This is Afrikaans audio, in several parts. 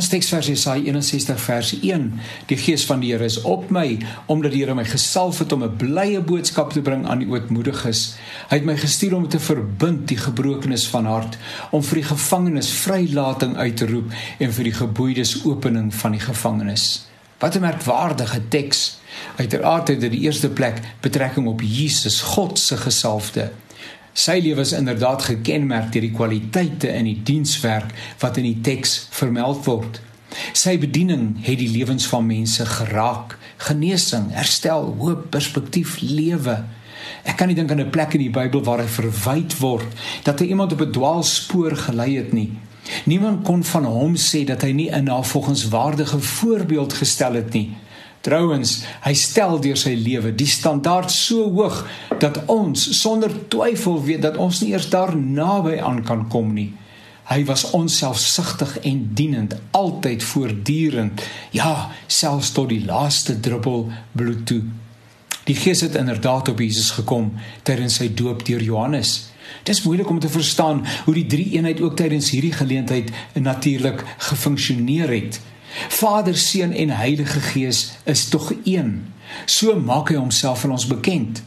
Ons teksvers Jesaja 61 vers 1. Die gees van die Here is op my omdat die Here my gesalf het om 'n blye boodskap te bring aan die ootmoediges. Hy het my gestuur om te verbind die gebrokenes van hart, om vir die gevangenes vrylating uit te roep en vir die geboeides opening van die gevangenes. Wat 'n merkwaardige teks. Uiteraard het dit die eerste plek betrekking op Jesus, God se gesalfde. Sy lewe is inderdaad gekenmerk deur die kwaliteite in die dienswerk wat in die teks vermeld word. Sy bediening het die lewens van mense geraak, genesing, herstel, hoop, perspektief, lewe. Ek kan nie dink aan 'n plek in die Bybel waar hy verwyd word dat hy iemand op 'n dwaalspoor gelei het nie. Niemand kon van hom sê dat hy nie 'n navolgingswaardige voorbeeld gestel het nie. Trouwens, hy stel deur sy lewe die standaard so hoog dat ons sonder twyfel weet dat ons nie eers daar naby aan kan kom nie. Hy was onselfsugtig en dienend, altyd voortdurend, ja, selfs tot die laaste druppel bloed toe. Die Gees het inderdaad op Jesus gekom tydens sy doop deur Johannes. Dit is moeilik om te verstaan hoe die drie eenheid ook tydens hierdie geleentheid natuurlik gefunksioneer het. Vader, Seun en Heilige Gees is tog een. So maak hy homself aan ons bekend.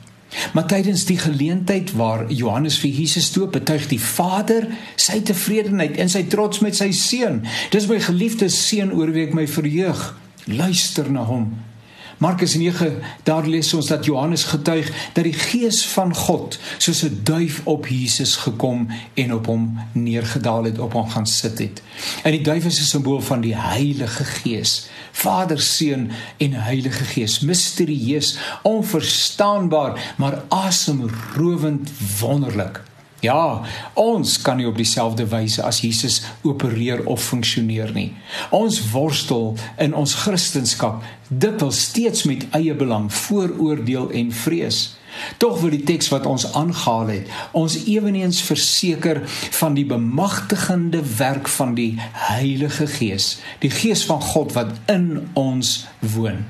Maar tydens die geleentheid waar Johannes vir Jesus doop, betuig die Vader sy tevredenheid en sy trots met sy seun. Dis my geliefde seun oor wie ek my verheug. Luister na hom. Markus 9 daar lees ons dat Johannes getuig dat die gees van God soos 'n duif op Jesus gekom en op hom neergedaal het op hom gaan sit het. En die duif is 'n simbool van die Heilige Gees, Vader, Seun en Heilige Gees, misterieus, onverstaanbaar, maar asemrowend wonderlik. Ja, ons kan nie op dieselfde wyse as Jesus opereer of funksioneer nie. Ons worstel in ons kristendom dikwels steeds met eie belang, vooroordeel en vrees. Tog wil die teks wat ons aangehaal het, ons ewenigs verseker van die bemagtigende werk van die Heilige Gees, die Gees van God wat in ons woon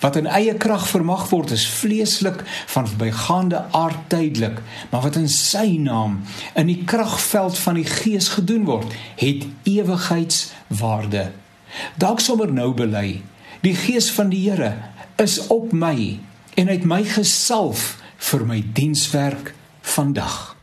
wat in eie krag vermag word is vleeslik van bygaande aard tydelik maar wat in sy naam in die kragveld van die gees gedoen word het ewigheidswaarde. Dalk sommer nou bely die gees van die Here is op my en hy het my gesalf vir my dienswerk vandag